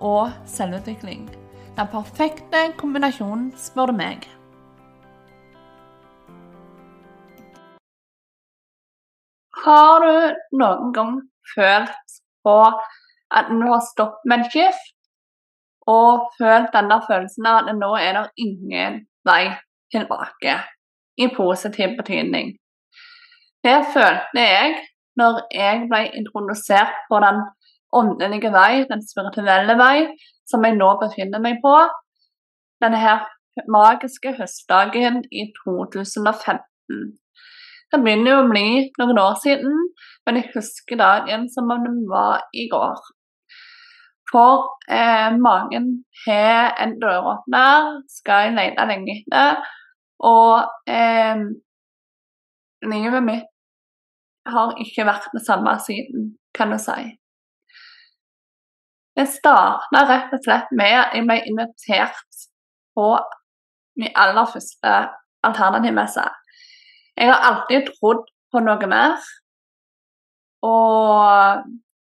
og selvutvikling. Den perfekte kombinasjonen, spør du meg. Har du noen gang følt på at du har stoppet med en skift, og følt denne følelsen av at nå er det ingen vei tilbake, i positiv betydning? Det følte jeg når jeg ble introdusert på den åndelige vei, den spirituelle vei, som jeg nå befinner meg på. Denne her magiske høstdagen i 2015. Det begynner jo å bli noen år siden, men jeg husker dagen som om den var i går. For eh, mange har en døråpner, skal jeg lete lenge etter, og eh, livet mitt har ikke vært det samme siden, kan du si. Det starta rett og slett med at jeg ble invitert på min aller første alternativmesse. Jeg har alltid trodd på noe mer og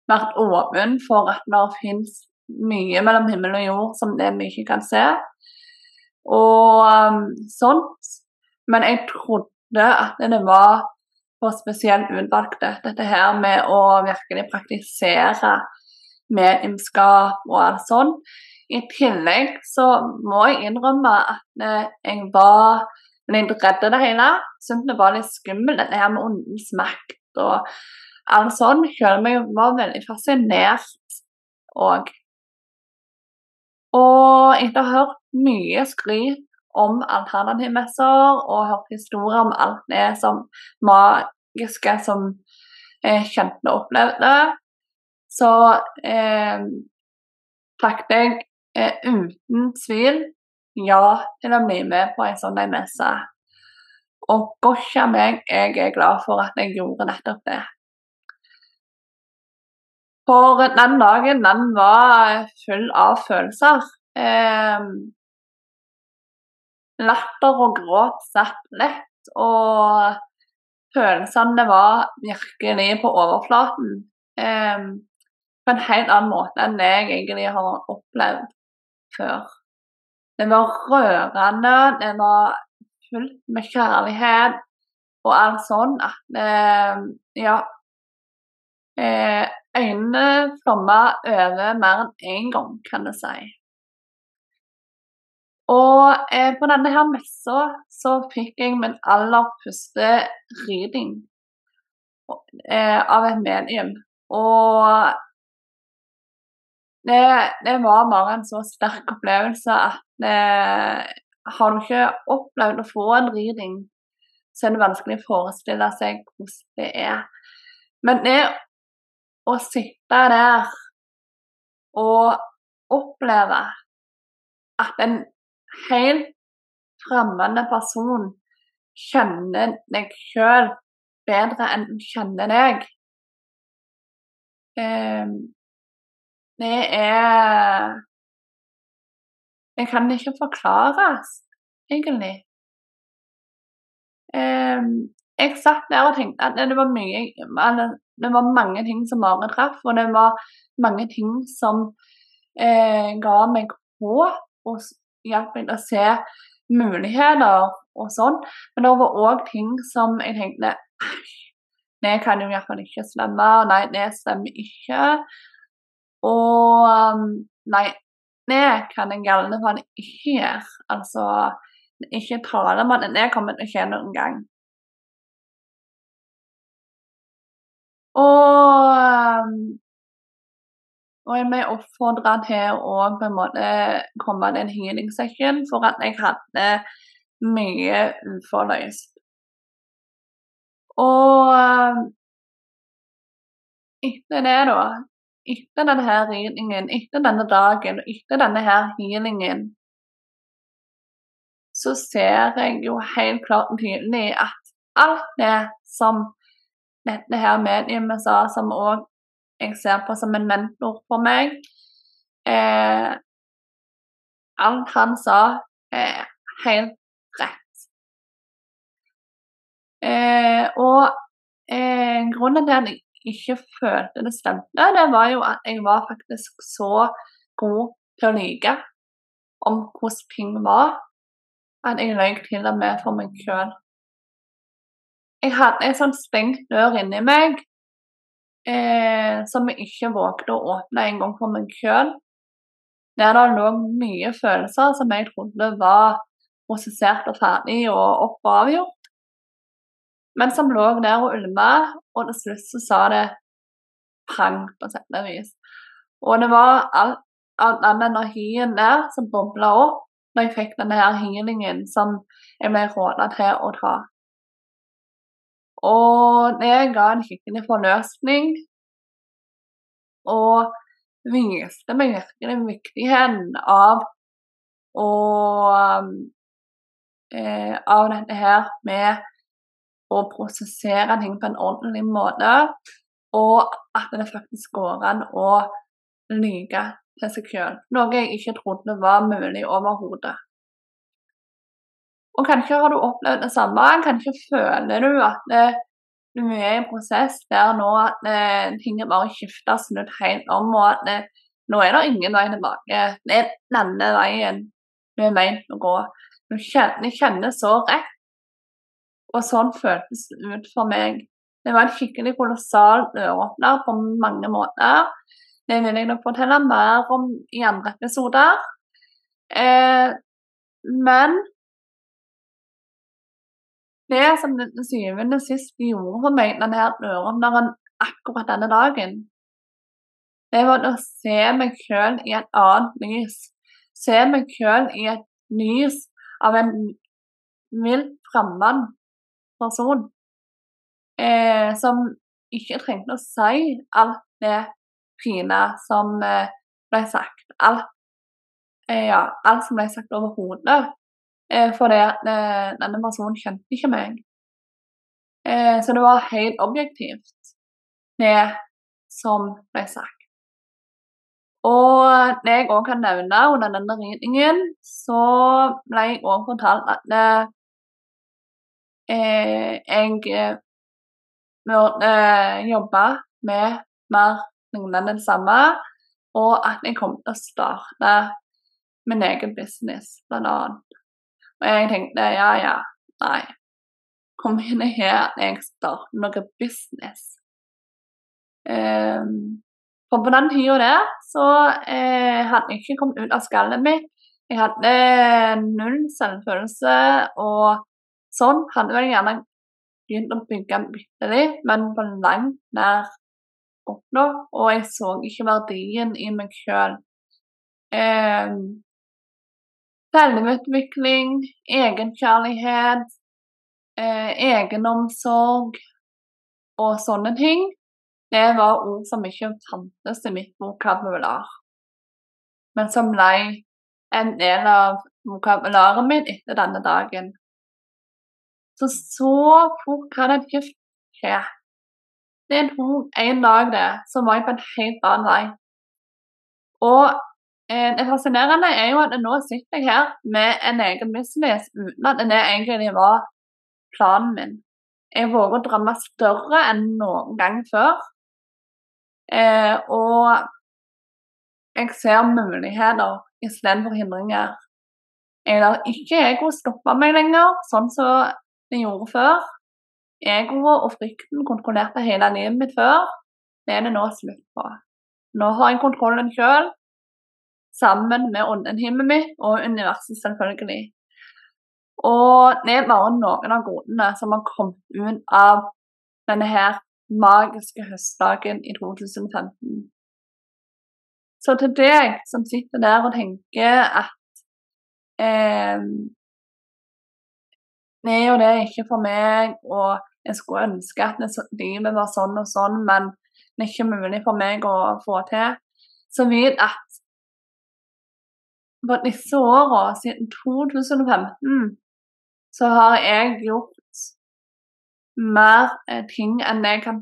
vært åpen for at det finnes mye mellom himmel og jord som det vi ikke kan se. Og um, sånt. Men jeg trodde at det var for spesielt utvalgte. Dette her med å virkelig praktisere mediumskap og alt sånt. I tillegg så må jeg innrømme at eh, jeg var litt redd det hele. Syntes det var litt skummelt, dette her med ondens makt og alt sånt. Selv om jeg var veldig fascinert òg. Og etter å ha hørt mye skryt om alternativmesser og hørt historier om alt det som magiske som jeg kjente og opplevde, så eh, takket jeg eh, uten tvil ja til å bli med på en sånn messe. Og gosja meg, jeg er glad for at jeg gjorde nettopp det. For den dagen, den var full av følelser. Eh, latter og gråt satt lett, og følelsene var virkelig på overflaten. Eh, på en helt annen måte enn jeg egentlig har opplevd før. Det var rørende, det var fullt med kjærlighet og alt sånn at eh, Ja. Eh, øynene flomma over mer enn én gang, kan du si. Og eh, på denne her messa så fikk jeg min aller første reading eh, av et medium. Og det, det, var bare en så sterk opplevelse at det, har du ikke opplevd å få en reading, så er det vanskelig å forestille seg hvordan det er. Men det å sitte der og oppleve at en helt fremmede person kjenner deg sjøl bedre enn du kjenner deg. Det er Det kan ikke forklares, egentlig. Um, jeg satt der og tenkte at det var, mye, det var mange ting som bare traff, og det var mange ting som eh, ga meg håp og hjalp meg å se muligheter og sånn. Men det var òg ting som jeg tenkte det kan jo iallfall ikke stemme. Nei, det stemmer ikke. Og um, nei, det kan jeg i alle fall ikke gjøre. Altså ikke tale om at det kommer til å skje noen gang. Og um, og jeg ble oppfordra til å på en måte komme til en healing for at jeg hadde mye uforløst. Og etter det, da, etter denne her readingen, etter denne dagen, etter denne her healingen, så ser jeg jo helt klart og tydelig at alt det som dette her mediet sa, som òg jeg ser på som en mentor for meg eh, Alt han sa, er helt rett. Eh, og eh, grunnen til at jeg ikke følte det stemte, det var jo at jeg var faktisk så god til å lyve om hvordan ting var, at jeg løy til og med for meg sjøl. Jeg hadde en sånn stengt dør inni meg eh, som jeg ikke vågde å åpne en gang for meg sjøl. Der det lå mye følelser som jeg trodde var prosessert og ferdig og opp og avgjort. Men som lå der og ulma, og til slutt så sa det pang, på sett og vis. Og det var all, all den energien der som bobla opp når jeg fikk denne her healingen som jeg ble råda til å ta. Og det ga en skikkelig forløsning. Og viste meg virkelig viktigheten av å eh, Av dette her med å prosessere ting på en ordentlig måte. Og at det faktisk går an å lyge til seg selv. Noe jeg ikke trodde var mulig overhodet. Og kanskje har du opplevd det samme. Kanskje føler du at det, du er i en prosess der nå at det, ting er bare skifta snudd helt om, og at det, nå er det ingen vei tilbake. Det er denne veien du er ment å gå. Du kjenner, kjenner så rett. Og sånn føltes det ut for meg. Det var en skikkelig kolossal døråpner på mange måter. Det vil jeg nok fortelle mer om i andre episoder. Eh, men det som til syvende sist gjorde for meg denne døråpneren akkurat denne dagen, det var å se meg sjøl i et annet lys. Se meg sjøl i et lys av en vilt fremmed person. Eh, som ikke trengte å si alt det fine som eh, ble sagt. Alt, eh, ja, alt som ble sagt over hodet. Eh, fordi eh, denne personen kjente ikke meg. Eh, så det var helt objektivt, det som ble sagt. Og det jeg òg kan nevne under denne readingen, så ble jeg òg fortalt at eh, jeg burde jobbe med mer lignende det samme, og at jeg kom til å starte min egen business, blant annet. Og jeg tenkte ja, ja, nei. Kom inn her, jeg starter noe business. Um, for på den tida der så eh, hadde jeg ikke kommet ut av skallet mitt. Jeg hadde null selvfølelse, og sånn hadde jeg gjerne begynt å bygge bitte litt, men på langt nær oppnå. Og jeg så ikke verdien i meg sjøl. Um, Selvutvikling, egenkjærlighet, eh, egenomsorg og sånne ting, det var ord som ikke fantes i mitt vokabular, men som ble en del av vokabularet mitt etter denne dagen. Så så fort kan et skift skje. Det tok en dag, det, så var jeg på en helt annen vei. Og Eh, det fascinerende er jo at nå sitter jeg her med en egen business uten at det egentlig var planen min. Jeg våger å drømme større enn noen gang før. Eh, og jeg ser muligheter istedenfor hindringer. Jeg lar ikke ego stoppe meg lenger, sånn som det gjorde før. Egoet og frykten kontrollerte hele livet mitt før. Det er det nå slutt på. Nå har jeg kontrollen sjøl sammen med åndenhimmet mitt og universet, selvfølgelig. Og det er bare noen av godene som har kommet ut av denne her magiske høstdagen i 2015. Så til deg som sitter der og tenker at eh, er jo det ikke for meg, og jeg skulle ønske at livet var sånn og sånn, men det er ikke er mulig for meg å få til, så vidt at på disse åra, siden 2015, så har jeg gjort mer eh, ting enn jeg kan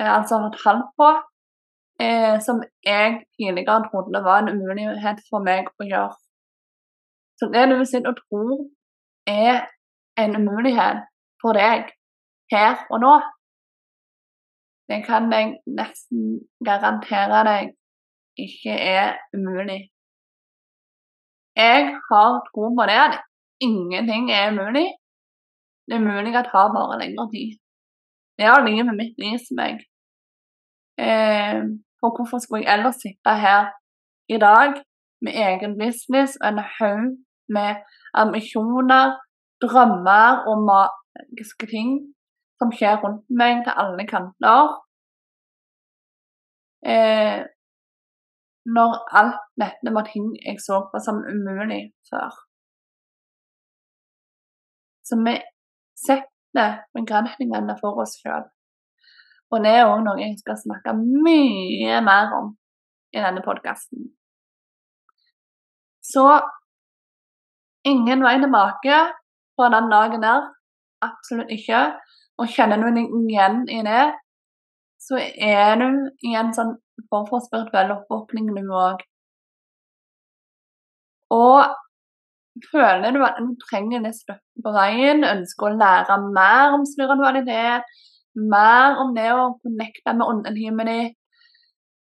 eh, altså ha tall på, eh, som jeg tidligere trodde var en umulighet for meg å gjøre. Så det du sitter og tror er en umulighet for deg her og nå, det kan jeg nesten garantere deg ikke er umulig. Jeg har tro på det at ingenting er umulig. Det er mulig det tar bare lengre tid. Det har livet mitt vist meg. Eh, for hvorfor skulle jeg ellers sitte her i dag med egen business og en haug med ambisjoner, drømmer og magiske ting som skjer rundt meg til alle kanter? Eh, når alt dette var ting jeg så på som umulig før. Så vi setter begrensningene for oss sjøl. Og det er òg noe jeg skal snakke mye mer om i denne podkasten. Så ingen vei tilbake fra den dagen der. Absolutt ikke. Og kjenner du deg igjen i det, så er du i en sånn form for spirituell oppvåkning, du òg. Og Føler du at du trenger litt støtte på veien, ønsker å lære mer om spiritualitet, mer om det å connecte med åndelivet ditt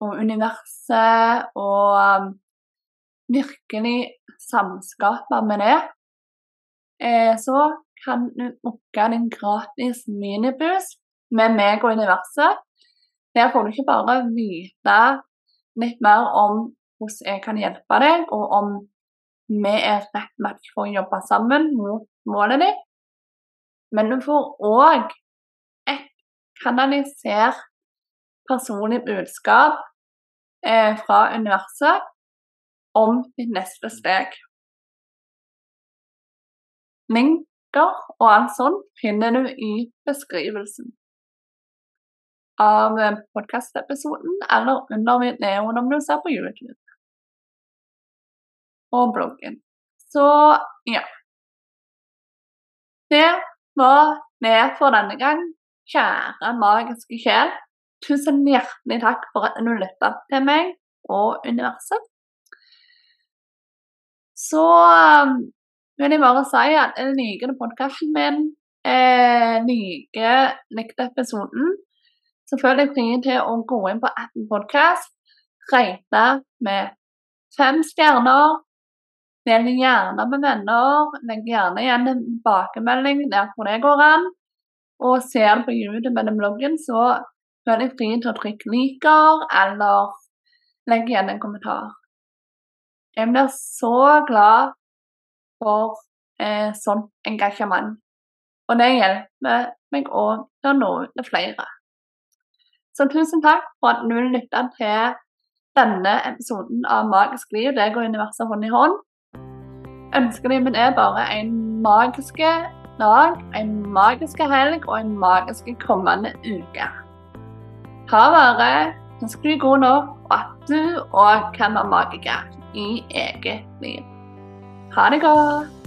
og universet, og um, virkelig samskape med det, så kan du booke din gratis minibuss med meg og universet. Der får du ikke bare vite litt mer om hvordan jeg kan hjelpe deg, og om vi er rett match for å jobbe sammen mot målet ditt. Men du får òg et kanalisert personlig budskap eh, fra universet om ditt neste steg. Linker og alt sånt finner du i beskrivelsen av podkastepisoden eller under videoen om du ser på YouTube og bloggen. Så ja. Det var det for denne gang. Kjære magiske sjel. Tusen hjertelig takk for at du lytta til meg og universet. Så vil jeg bare si at jeg liker podkasten min, Jeg liker likte episoden, så føler jeg fri til å gå inn på appen Podkast, regne med fem stjerner Del gjerne med venner. Legg gjerne igjen en tilbakemelding der hvor det går an. Og ser du på YouTube eller bloggen, så føler jeg fri til å trykke 'liker' eller legg igjen en kommentar. Jeg blir så glad for eh, sånt engasjement. Og det hjelper meg òg til å nå ut til flere. Så tusen takk for at du lytta til denne episoden av Magisk liv. Det går universet hånd i hånd. Ønskene mine er bare en magisk dag, en magisk helg og en magisk kommende uke. Ta vare, ønsker du god nok, og at du òg kan være magiker i eget liv. Ha det godt.